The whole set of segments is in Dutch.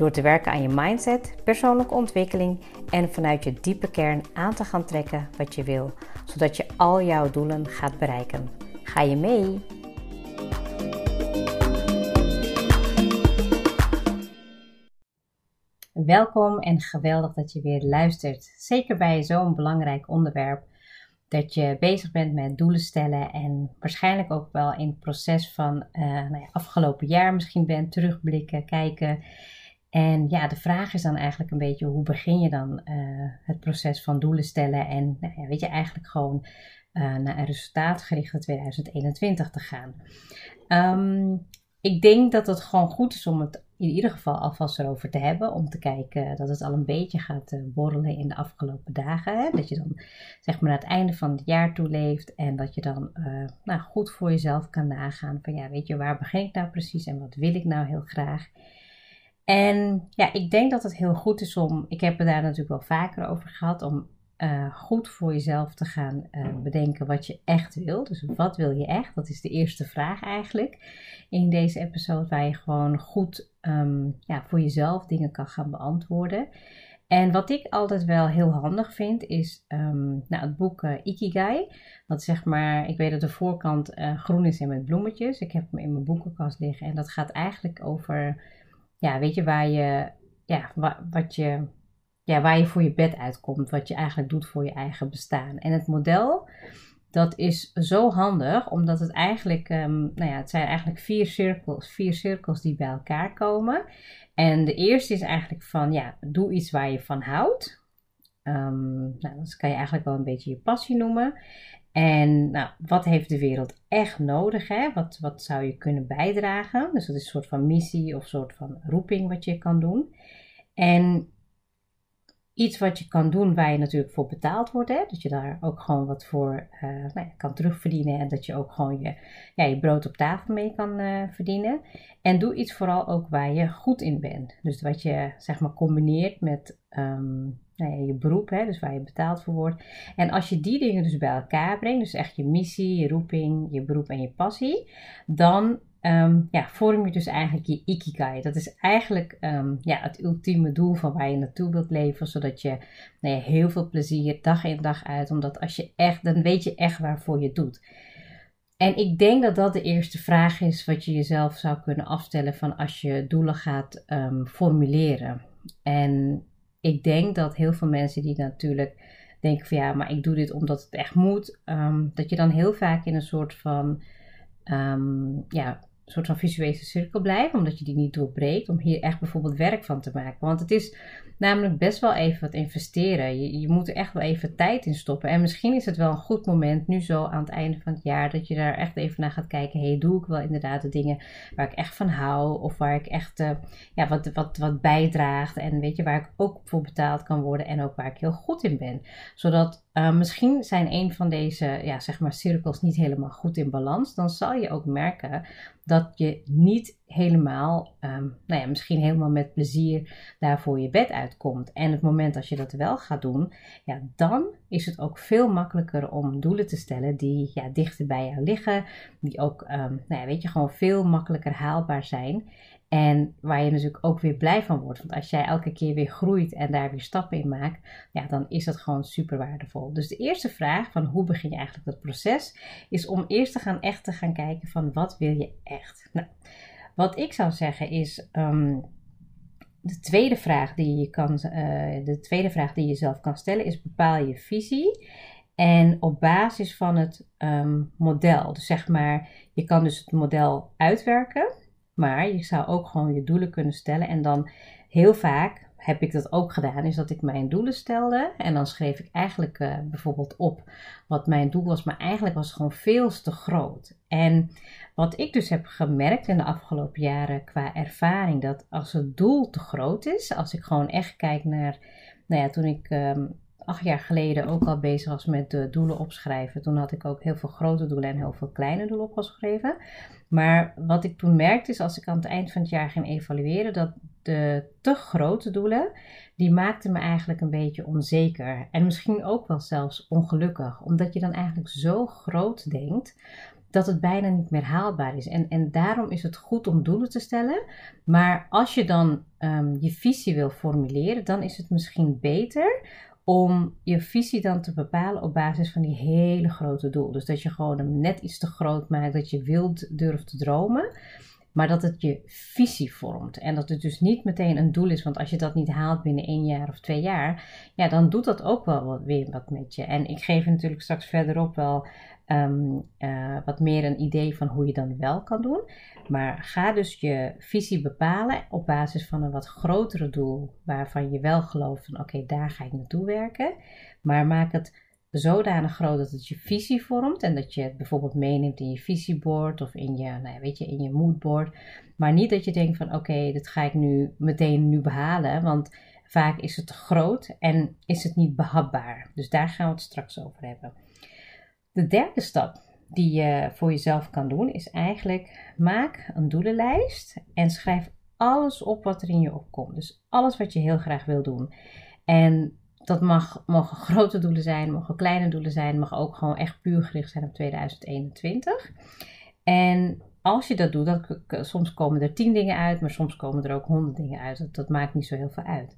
Door te werken aan je mindset, persoonlijke ontwikkeling en vanuit je diepe kern aan te gaan trekken wat je wil, zodat je al jouw doelen gaat bereiken. Ga je mee? Welkom en geweldig dat je weer luistert. Zeker bij zo'n belangrijk onderwerp dat je bezig bent met doelen stellen en waarschijnlijk ook wel in het proces van uh, nou ja, afgelopen jaar misschien bent, terugblikken, kijken. En ja, de vraag is dan eigenlijk een beetje hoe begin je dan uh, het proces van doelen stellen en nou ja, weet je eigenlijk gewoon uh, naar een resultaatgerichte 2021 te gaan. Um, ik denk dat het gewoon goed is om het in ieder geval alvast erover te hebben. Om te kijken dat het al een beetje gaat uh, borrelen in de afgelopen dagen. Hè? Dat je dan zeg maar naar het einde van het jaar toe leeft. En dat je dan nou, goed voor jezelf kan nagaan. Van ja, weet je, waar begin ik nou precies en wat wil ik nou heel graag. En ja, ik denk dat het heel goed is om, ik heb het daar natuurlijk wel vaker over gehad, om uh, goed voor jezelf te gaan uh, bedenken wat je echt wil. Dus wat wil je echt? Dat is de eerste vraag eigenlijk in deze episode, waar je gewoon goed um, ja, voor jezelf dingen kan gaan beantwoorden. En wat ik altijd wel heel handig vind, is um, nou, het boek uh, Ikigai. Dat zeg maar, ik weet dat de voorkant groen is en met bloemetjes. Ik heb hem in mijn boekenkast liggen en dat gaat eigenlijk over, ja, weet je, waar je, ja, wat je ja, waar je voor je bed uitkomt, wat je eigenlijk doet voor je eigen bestaan. En het model, dat is zo handig, omdat het eigenlijk, um, nou ja, het zijn eigenlijk vier cirkels, vier cirkels die bij elkaar komen. En de eerste is eigenlijk van, ja, doe iets waar je van houdt. Um, nou, dat kan je eigenlijk wel een beetje je passie noemen. En nou, wat heeft de wereld echt nodig? Hè? Wat, wat zou je kunnen bijdragen? Dus dat is een soort van missie of een soort van roeping wat je kan doen. En iets wat je kan doen waar je natuurlijk voor betaald wordt. Hè? Dat je daar ook gewoon wat voor uh, nou ja, kan terugverdienen. En dat je ook gewoon je, ja, je brood op tafel mee kan uh, verdienen. En doe iets vooral ook waar je goed in bent. Dus wat je zeg maar combineert met um, nou ja, je beroep, hè, dus waar je betaald voor wordt. En als je die dingen dus bij elkaar brengt, dus echt je missie, je roeping, je beroep en je passie, dan um, ja, vorm je dus eigenlijk je ikigai. Dat is eigenlijk um, ja, het ultieme doel van waar je naartoe wilt leven, zodat je nou ja, heel veel plezier dag in dag uit, omdat als je echt, dan weet je echt waarvoor je het doet. En ik denk dat dat de eerste vraag is wat je jezelf zou kunnen afstellen van als je doelen gaat um, formuleren. En ik denk dat heel veel mensen die natuurlijk denken van ja, maar ik doe dit omdat het echt moet, dat je dan heel vaak in een soort van ja, soort van visuele cirkel blijven, omdat je die niet doorbreekt, om hier echt bijvoorbeeld werk van te maken. Want het is namelijk best wel even wat investeren. Je, je moet er echt wel even tijd in stoppen. En misschien is het wel een goed moment, nu zo aan het einde van het jaar, dat je daar echt even naar gaat kijken. Hey, doe ik wel inderdaad de dingen waar ik echt van hou, of waar ik echt uh, ja, wat, wat, wat bijdraagt. En weet je, waar ik ook voor betaald kan worden en ook waar ik heel goed in ben. Zodat uh, misschien zijn een van deze ja, zeg maar cirkels niet helemaal goed in balans. Dan zal je ook merken dat je niet helemaal, um, nou ja, misschien helemaal met plezier daar voor je bed uitkomt. En het moment als je dat wel gaat doen, ja, dan is het ook veel makkelijker om doelen te stellen die ja, dichter bij jou liggen. Die ook, um, nou ja, weet je, gewoon veel makkelijker haalbaar zijn. En waar je natuurlijk ook weer blij van wordt. Want als jij elke keer weer groeit en daar weer stappen in maakt, ja, dan is dat gewoon super waardevol. Dus de eerste vraag van hoe begin je eigenlijk dat proces, is om eerst te gaan echt te gaan kijken van wat wil je echt. Nou, wat ik zou zeggen is. Um, de tweede, vraag die je kan, uh, de tweede vraag die je zelf kan stellen is: bepaal je visie. En op basis van het um, model. Dus zeg maar, je kan dus het model uitwerken. Maar je zou ook gewoon je doelen kunnen stellen. En dan heel vaak heb ik dat ook gedaan, is dat ik mijn doelen stelde. En dan schreef ik eigenlijk uh, bijvoorbeeld op wat mijn doel was. Maar eigenlijk was het gewoon veel te groot. En wat ik dus heb gemerkt in de afgelopen jaren qua ervaring, dat als het doel te groot is, als ik gewoon echt kijk naar nou ja, toen ik ehm, acht jaar geleden ook al bezig was met de doelen opschrijven, toen had ik ook heel veel grote doelen en heel veel kleine doelen opgeschreven. Maar wat ik toen merkte is als ik aan het eind van het jaar ging evalueren, dat de te grote doelen, die maakten me eigenlijk een beetje onzeker. En misschien ook wel zelfs ongelukkig, omdat je dan eigenlijk zo groot denkt dat het bijna niet meer haalbaar is. En, en daarom is het goed om doelen te stellen. Maar als je dan ehm, je visie wil formuleren, dan is het misschien beter om je visie dan te bepalen op basis van die hele grote doel. Dus dat je gewoon hem net iets te groot maakt, dat je wild durft te dromen. Maar dat het je visie vormt. En dat het dus niet meteen een doel is. Want als je dat niet haalt binnen één jaar of twee jaar. Ja, dan doet dat ook wel wat, weer wat met je. En ik geef natuurlijk straks verderop wel Ehm, eh, wat meer een idee van hoe je dan wel kan doen. Maar ga dus je visie bepalen op basis van een wat grotere doel waarvan je wel gelooft van oké, daar ga ik naartoe werken. Maar maak het zodanig groot dat het je visie vormt en dat je het bijvoorbeeld meeneemt in je visieboard of in je, nou ja, weet je, in je moodboard. Maar niet dat je denkt van oké, dit ga ik nu meteen nu behalen, want vaak is het te groot en is het niet behapbaar. Dus daar gaan we het straks over hebben. De derde stap die je voor jezelf kan doen is eigenlijk maak een doelenlijst en schrijf alles op wat er in je opkomt. Dus alles wat je heel graag wil doen. En dat mag, mogen grote doelen zijn, mogen kleine doelen zijn, mag ook gewoon echt puur gericht zijn op 2021. En als je dat doet, dat, soms komen er tien dingen uit, maar soms komen er ook honderd dingen uit. Dat, dat maakt niet zo heel veel uit.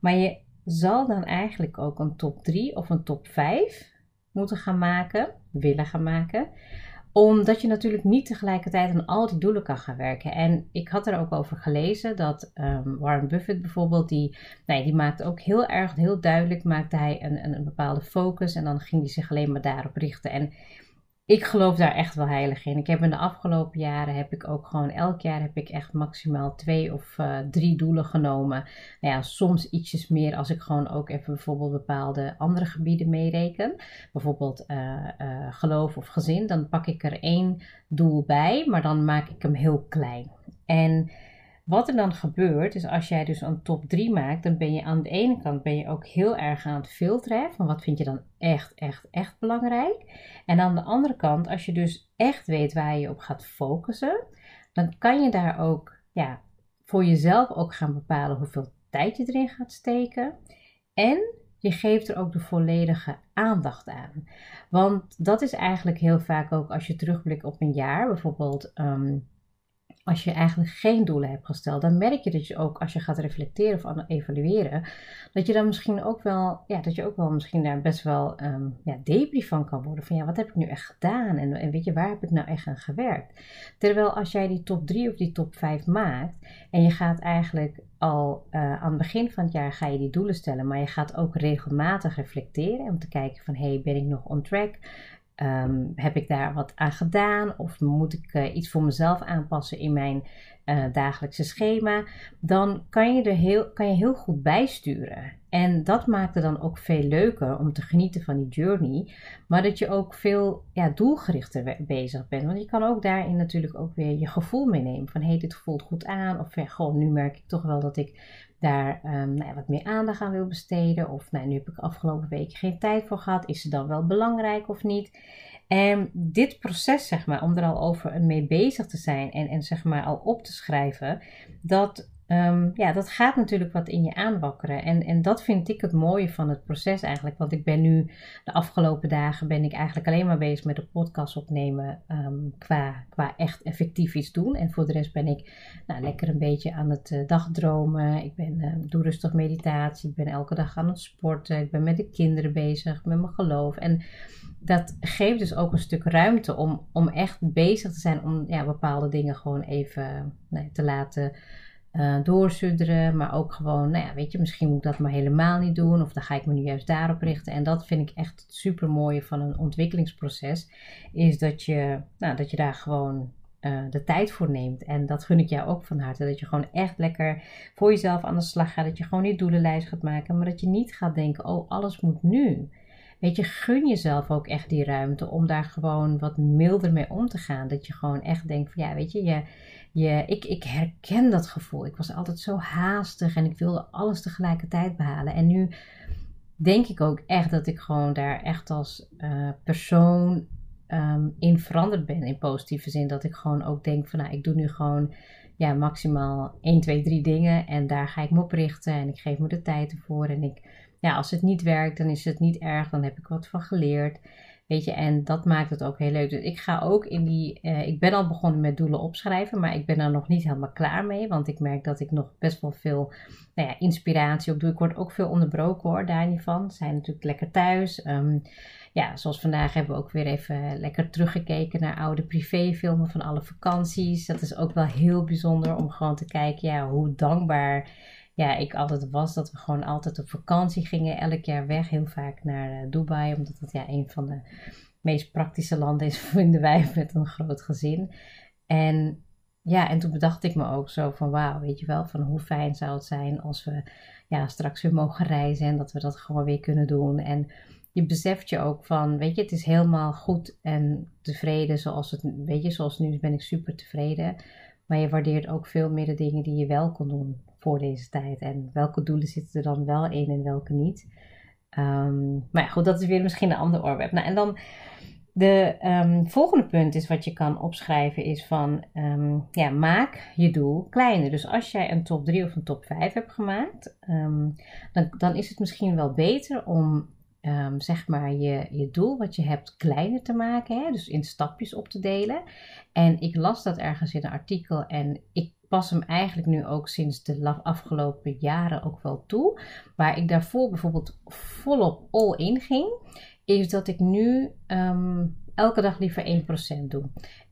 Maar je zal dan eigenlijk ook een top 3 of een top 5 moeten gaan maken, willen gaan maken omdat je natuurlijk niet tegelijkertijd aan al die doelen kan gaan werken. En ik had er ook over gelezen dat um, Warren Buffett bijvoorbeeld, die, nee, die maakte ook heel erg, heel duidelijk, maakte hij een, een, een bepaalde focus en dan ging hij zich alleen maar daarop richten. En ik geloof daar echt wel heilig in. Ik heb in de afgelopen jaren heb ik ook gewoon elk jaar heb ik echt maximaal twee of uh, drie doelen genomen. Nou ja, soms ietsjes meer als ik gewoon ook even bijvoorbeeld bepaalde andere gebieden meereken. Bijvoorbeeld uh, uh, geloof of gezin. Dan pak ik er één doel bij, maar dan maak ik hem heel klein. En wat er dan gebeurt, is als jij dus een top 3 maakt, dan ben je aan de ene kant ben je ook heel erg aan het filteren van wat vind je dan echt, echt, echt belangrijk. En aan de andere kant, als je dus echt weet waar je op gaat focussen, dan kan je daar ook ja, voor jezelf ook gaan bepalen hoeveel tijd je erin gaat steken. En je geeft er ook de volledige aandacht aan. Want dat is eigenlijk heel vaak ook als je terugblikt op een jaar, bijvoorbeeld. Ehm, als je eigenlijk geen doelen hebt gesteld, dan merk je dat je ook als je gaat reflecteren of evalueren, dat je dan misschien ook wel, ja, dat je ook wel misschien daar best wel um, ja, depri van kan worden. Van ja, wat heb ik nu echt gedaan? En, en weet je, waar heb ik nou echt aan gewerkt? Terwijl als jij die top 3 of die top 5 maakt en je gaat eigenlijk al uh, aan het begin van het jaar ga je die doelen stellen, maar je gaat ook regelmatig reflecteren om te kijken van hey, ben ik nog on track? Um, heb ik daar wat aan gedaan of moet ik uh, iets voor mezelf aanpassen in mijn uh, dagelijkse schema? Dan kan je er heel, kan je heel goed bijsturen. En dat maakt het dan ook veel leuker om te genieten van die journey. Maar dat je ook veel ja, doelgerichter bezig bent. Want je kan ook daarin natuurlijk ook weer je gevoel meenemen. Van hé, dit voelt goed aan. Of gewoon, nu merk ik toch wel dat ik daar um, nou, wat meer aandacht aan wil besteden. Of nou, nu heb ik afgelopen weken geen tijd voor gehad. Is het dan wel belangrijk of niet? En dit proces, zeg maar, om er al over mee bezig te zijn en, en zeg maar al op te schrijven, dat Um, ja, dat gaat natuurlijk wat in je aanwakkeren. En, en dat vind ik het mooie van het proces eigenlijk. Want ik ben nu, de afgelopen dagen, ben ik eigenlijk alleen maar bezig met de podcast opnemen. Um, qua, qua echt effectief iets doen. En voor de rest ben ik nou, lekker een beetje aan het uh, dagdromen. Ik ben, uh, doe rustig meditatie. Ik ben elke dag aan het sporten. Ik ben met de kinderen bezig, met mijn geloof. En dat geeft dus ook een stuk ruimte om, om echt bezig te zijn. Om ja, bepaalde dingen gewoon even nee, te laten uh, maar ook gewoon, nou ja, weet je, misschien moet ik dat maar helemaal niet doen, of dan ga ik me nu juist daarop richten. En dat vind ik echt het super mooie van een ontwikkelingsproces, is dat je, nou, dat je daar gewoon uh, de tijd voor neemt. En dat gun ik jou ook van harte. Dat je gewoon echt lekker voor jezelf aan de slag gaat. Dat je gewoon die doelenlijst gaat maken. Maar dat je niet gaat denken: oh, alles moet nu. Weet je, gun jezelf ook echt die ruimte om daar gewoon wat milder mee om te gaan. Dat je gewoon echt denkt: van ja, weet je, je je, ik, ik herken dat gevoel. Ik was altijd zo haastig en ik wilde alles tegelijkertijd behalen. En nu denk ik ook echt dat ik gewoon daar echt als uh, persoon um, in veranderd ben in positieve zin. Dat ik gewoon ook denk van nou, ik doe nu gewoon ja, maximaal 1, 2, 3 dingen en daar ga ik me op richten en ik geef me de tijd ervoor. En ik, ja, als het niet werkt, dan is het niet erg, dan heb ik wat van geleerd. Weet je, en dat maakt het ook heel leuk. Dus ik ga ook in die. Uh, ik ben al begonnen met doelen opschrijven, maar ik ben er nog niet helemaal klaar mee. Want ik merk dat ik nog best wel veel nou ja, inspiratie op doe. Ik word ook veel onderbroken hoor, daar niet van. Zijn natuurlijk lekker thuis. Um, ja, zoals vandaag hebben we ook weer even lekker teruggekeken naar oude privéfilmen van alle vakanties. Dat is ook wel heel bijzonder om gewoon te kijken ja, hoe dankbaar ja, ik altijd was. Dat we gewoon altijd op vakantie gingen, elk jaar weg, heel vaak naar uh, Dubai. Omdat dat ja, een van de meest praktische landen is, vinden wij, met een groot gezin. En ja, en toen bedacht ik me ook zo van wauw, weet je wel, van hoe fijn zou het zijn als we ja, straks weer mogen reizen en dat we dat gewoon weer kunnen doen. En je beseft je ook van, weet je, het is helemaal goed en tevreden zoals het, weet je, zoals nu ben ik super tevreden. Maar je waardeert ook veel meer de dingen die je wel kon doen voor deze tijd. En welke doelen zitten er dan wel in en welke niet. Um, maar ja, goed, dat is weer misschien een ander onderwerp. Nou, en dan de um, volgende punt is wat je kan opschrijven is van, um, ja, maak je doel kleiner. Dus als jij een top 3 of een top 5 hebt gemaakt, dan, dan is het misschien wel beter om zeg maar je, je doel wat je hebt kleiner te maken. Hè? Dus in stapjes op te delen. En ik las dat ergens in een artikel en ik pas hem eigenlijk nu ook sinds de afgelopen jaren ook wel toe. Waar ik daarvoor bijvoorbeeld volop all in ging, is dat ik nu um, elke dag liever 1% doe.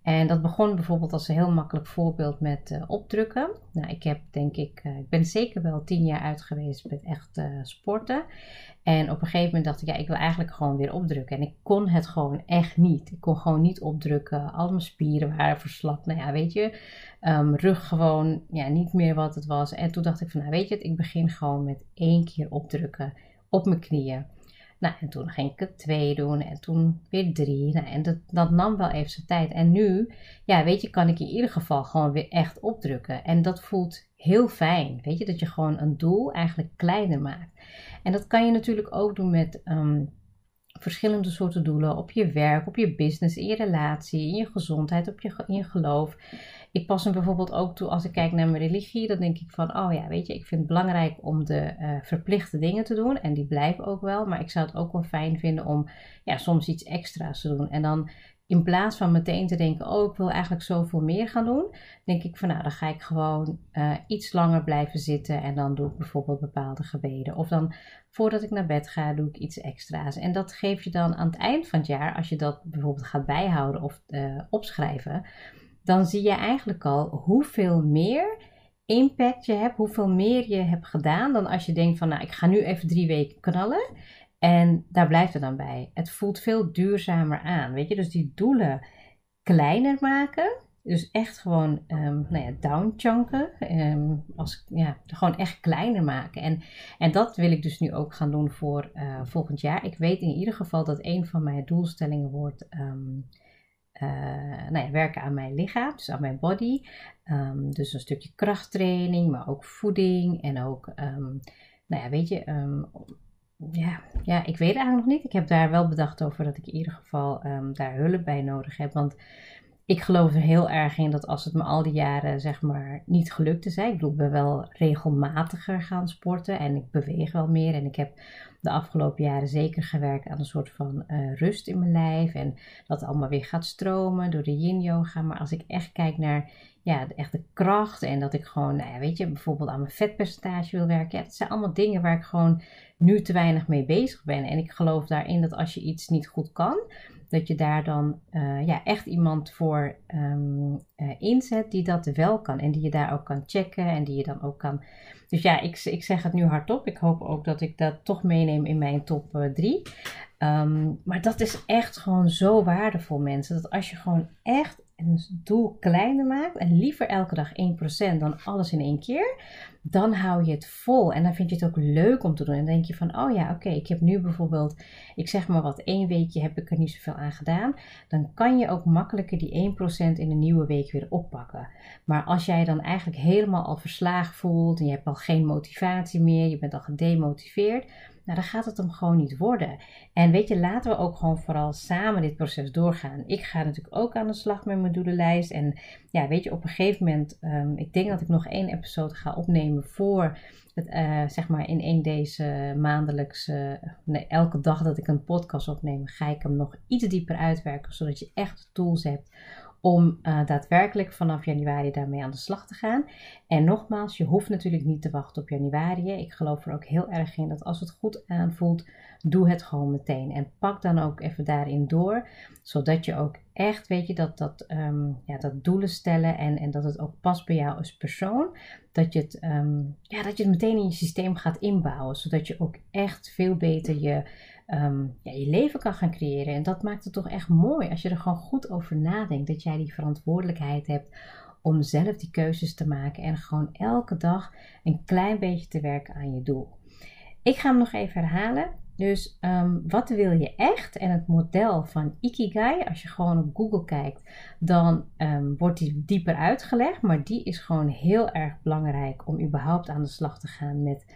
En dat begon bijvoorbeeld als een heel makkelijk voorbeeld met uh, opdrukken. Nou, ik heb denk ik, uh, ik ben zeker wel tien jaar uit geweest met echt uh, sporten. En op een gegeven moment dacht ik, ja, ik wil eigenlijk gewoon weer opdrukken. En ik kon het gewoon echt niet. Ik kon gewoon niet opdrukken. Al mijn spieren waren verslapt. Nou ja, weet je, um, rug gewoon, ja, niet meer wat het was. En toen dacht ik van, nou weet je het, ik begin gewoon met één keer opdrukken op mijn knieën. Nou, en toen ging ik het twee doen en toen weer drie. Nou, en dat, dat nam wel even zijn tijd. En nu, ja, weet je, kan ik in ieder geval gewoon weer echt opdrukken. En dat voelt heel fijn. Weet je, dat je gewoon een doel eigenlijk kleiner maakt. En dat kan je natuurlijk ook doen met um, verschillende soorten doelen. Op je werk, op je business, in je relatie, in je gezondheid, op je, in je geloof. Ik pas hem bijvoorbeeld ook toe als ik kijk naar mijn religie. Dan denk ik van, oh ja, weet je, ik vind het belangrijk om de uh, verplichte dingen te doen. En die blijven ook wel. Maar ik zou het ook wel fijn vinden om ja, soms iets extra's te doen. En dan in plaats van meteen te denken, oh ik wil eigenlijk zoveel meer gaan doen, denk ik van nou dan ga ik gewoon uh, iets langer blijven zitten en dan doe ik bijvoorbeeld bepaalde gebeden. Of dan voordat ik naar bed ga, doe ik iets extra's. En dat geef je dan aan het eind van het jaar, als je dat bijvoorbeeld gaat bijhouden of uh, opschrijven, dan zie je eigenlijk al hoeveel meer impact je hebt, hoeveel meer je hebt gedaan dan als je denkt van nou ik ga nu even drie weken knallen. En daar blijft het dan bij. Het voelt veel duurzamer aan. Weet je, dus die doelen kleiner maken. Dus echt gewoon, um, nou ja, downchunken. Um, als, ja, gewoon echt kleiner maken. En, en dat wil ik dus nu ook gaan doen voor uh, volgend jaar. Ik weet in ieder geval dat een van mijn doelstellingen wordt um, uh, nou ja, werken aan mijn lichaam, dus aan mijn body. dus een stukje krachttraining, maar ook voeding en ook, nou ja, weet je, ja, ja, ik weet eigenlijk nog niet. Ik heb daar wel bedacht over dat ik in ieder geval um, daar hulp bij nodig heb. Want ik geloof er heel erg in dat als het me al die jaren zeg maar niet gelukt is. Hè, ik bedoel, ik ben wel regelmatiger gaan sporten en ik beweeg wel meer. En ik heb de afgelopen jaren zeker gewerkt aan een soort van uh, rust in mijn lijf. En dat allemaal weer gaat stromen door de yin yoga. Maar als ik echt kijk naar ja, de echte kracht en dat ik gewoon, nou ja, weet je, bijvoorbeeld aan mijn vetpercentage wil werken. Ja, dat zijn allemaal dingen waar ik gewoon nu te weinig mee bezig ben. En ik geloof daarin dat als je iets niet goed kan, dat je daar dan uh, ja, echt iemand voor um, uh, inzet die dat wel kan. En die je daar ook kan checken en die je dan ook kan. Dus ja, ik, ik zeg het nu hardop. Ik hoop ook dat ik dat toch meeneem in mijn top 3. Uh, um, maar dat is echt gewoon zo waardevol, mensen. Dat als je gewoon echt een doel kleiner maakt en liever elke dag 1% dan alles in één keer, dan hou je het vol en dan vind je het ook leuk om te doen. En denk je van, oh ja, oké, ik heb nu bijvoorbeeld, ik zeg maar wat, één weekje heb ik er niet zoveel aan gedaan. Dan kan je ook makkelijker die 1% in een nieuwe week weer oppakken. Maar als jij dan eigenlijk helemaal al verslagen voelt en je hebt al geen motivatie meer, je bent al gedemotiveerd, nou dan gaat het hem gewoon niet worden. En weet je, laten we ook gewoon vooral samen dit proces doorgaan. Ik ga natuurlijk ook aan de slag met mijn doelenlijst. En ja, weet je, op een gegeven moment, um, ik denk dat ik nog één episode ga opnemen voor het, uh, zeg maar in één deze maandelijkse, nee, elke dag dat ik een podcast opneem, ga ik hem nog iets dieper uitwerken, zodat je echt tools hebt om uh, daadwerkelijk vanaf januari daarmee aan de slag te gaan. En nogmaals, je hoeft natuurlijk niet te wachten op januari. Ik geloof er ook heel erg in dat als het goed aanvoelt, doe het gewoon meteen. En pak dan ook even daarin door, zodat je ook echt, weet je, dat, dat, um, ja, dat doelen stellen en, en dat het ook past bij jou als persoon. Dat je, het, um, ja, dat je het meteen in je systeem gaat inbouwen, zodat je ook echt veel beter je um, ja, je leven kan gaan creëren. En dat maakt het toch echt mooi als je er gewoon goed over nadenkt. Dat jij die verantwoordelijkheid hebt om zelf die keuzes te maken en gewoon elke dag een klein beetje te werken aan je doel. Ik ga hem nog even herhalen. Dus um, wat wil je echt? En het model van Ikigai, als je gewoon op Google kijkt, dan um, wordt die dieper uitgelegd. Maar die is gewoon heel erg belangrijk om überhaupt aan de slag te gaan met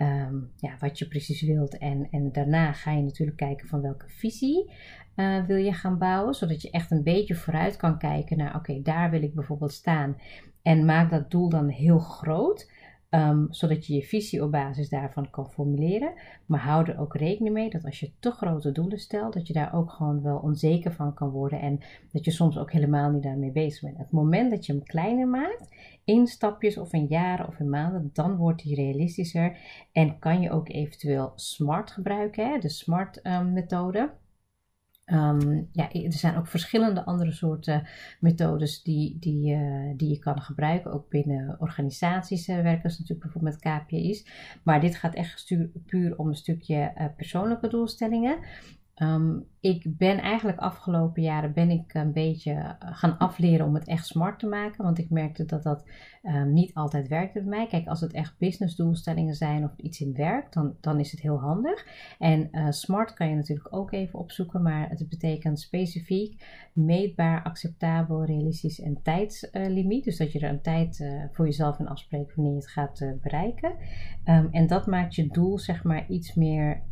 um, ja, wat je precies wilt. En, en daarna ga je natuurlijk kijken van welke visie uh, wil je gaan bouwen. Zodat je echt een beetje vooruit kan kijken naar oké, daar wil ik bijvoorbeeld staan. En maak dat doel dan heel groot. Um, zodat je je visie op basis daarvan kan formuleren. Maar hou er ook rekening mee dat als je te grote doelen stelt, dat je daar ook gewoon wel onzeker van kan worden. En dat je soms ook helemaal niet daarmee bezig bent. Het moment dat je hem kleiner maakt, in stapjes of in jaren of in maanden, dan wordt die realistischer. En kan je ook eventueel SMART gebruiken, hè? de SMART um, methode. Um, ja, er zijn ook verschillende andere soorten methodes die, die, uh, die je kan gebruiken. Ook binnen organisaties uh, werken ze natuurlijk bijvoorbeeld met KPI's. Maar dit gaat echt puur om een stukje uh, persoonlijke doelstellingen. Um, ik ben eigenlijk afgelopen jaren ben ik een beetje eh, gaan afleren om het echt smart te maken. Want ik merkte dat dat um, niet altijd werkte bij mij. Kijk, als het echt business doelstellingen zijn of iets in werk, dan, dan is het heel handig. En uh, smart kan je natuurlijk ook even opzoeken. Maar het betekent specifiek, meetbaar, acceptabel, realistisch en tijdslimiet. dus dat je er een tijd uh, voor jezelf in afspreekt wanneer je het gaat bereiken. Um, en dat maakt je doel zeg maar iets meer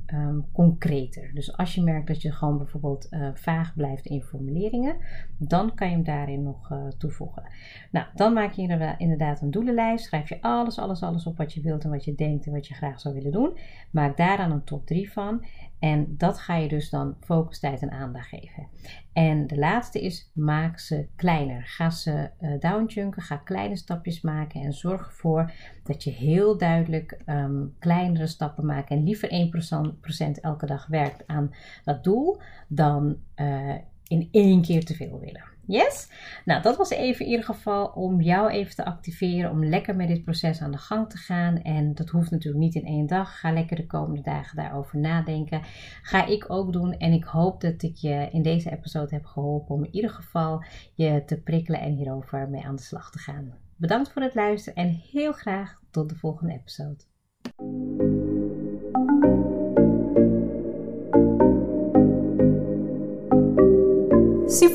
concreter. Dus als je merkt dat je gewoon bijvoorbeeld uh, vaag blijft in formuleringen, dan kan je hem daarin nog uh, toevoegen. Nou, dan maak je inderdaad een doelenlijst. Schrijf je alles, alles, alles op wat je wilt en wat je denkt en wat je graag zou willen doen. Maak daaraan een top 3 van. En dat ga je dus dan focus, tijd en aandacht geven. En de laatste is, maak ze kleiner. Ga ze uh, downchunken, ga kleine stapjes maken en zorg ervoor dat je heel duidelijk um, kleinere stappen maakt. En liever 1% elke dag werkt aan dat doel dan uh, in één keer te veel willen. Yes? Nou, dat was even in ieder geval om jou even te activeren, om lekker met dit proces aan de gang te gaan. En dat hoeft natuurlijk niet in één dag. Ga lekker de komende dagen daarover nadenken. Ga ik ook doen. En ik hoop dat ik je in deze episode heb geholpen om in ieder geval je te prikkelen en hierover mee aan de slag te gaan. Bedankt voor het luisteren en heel graag tot de volgende episode.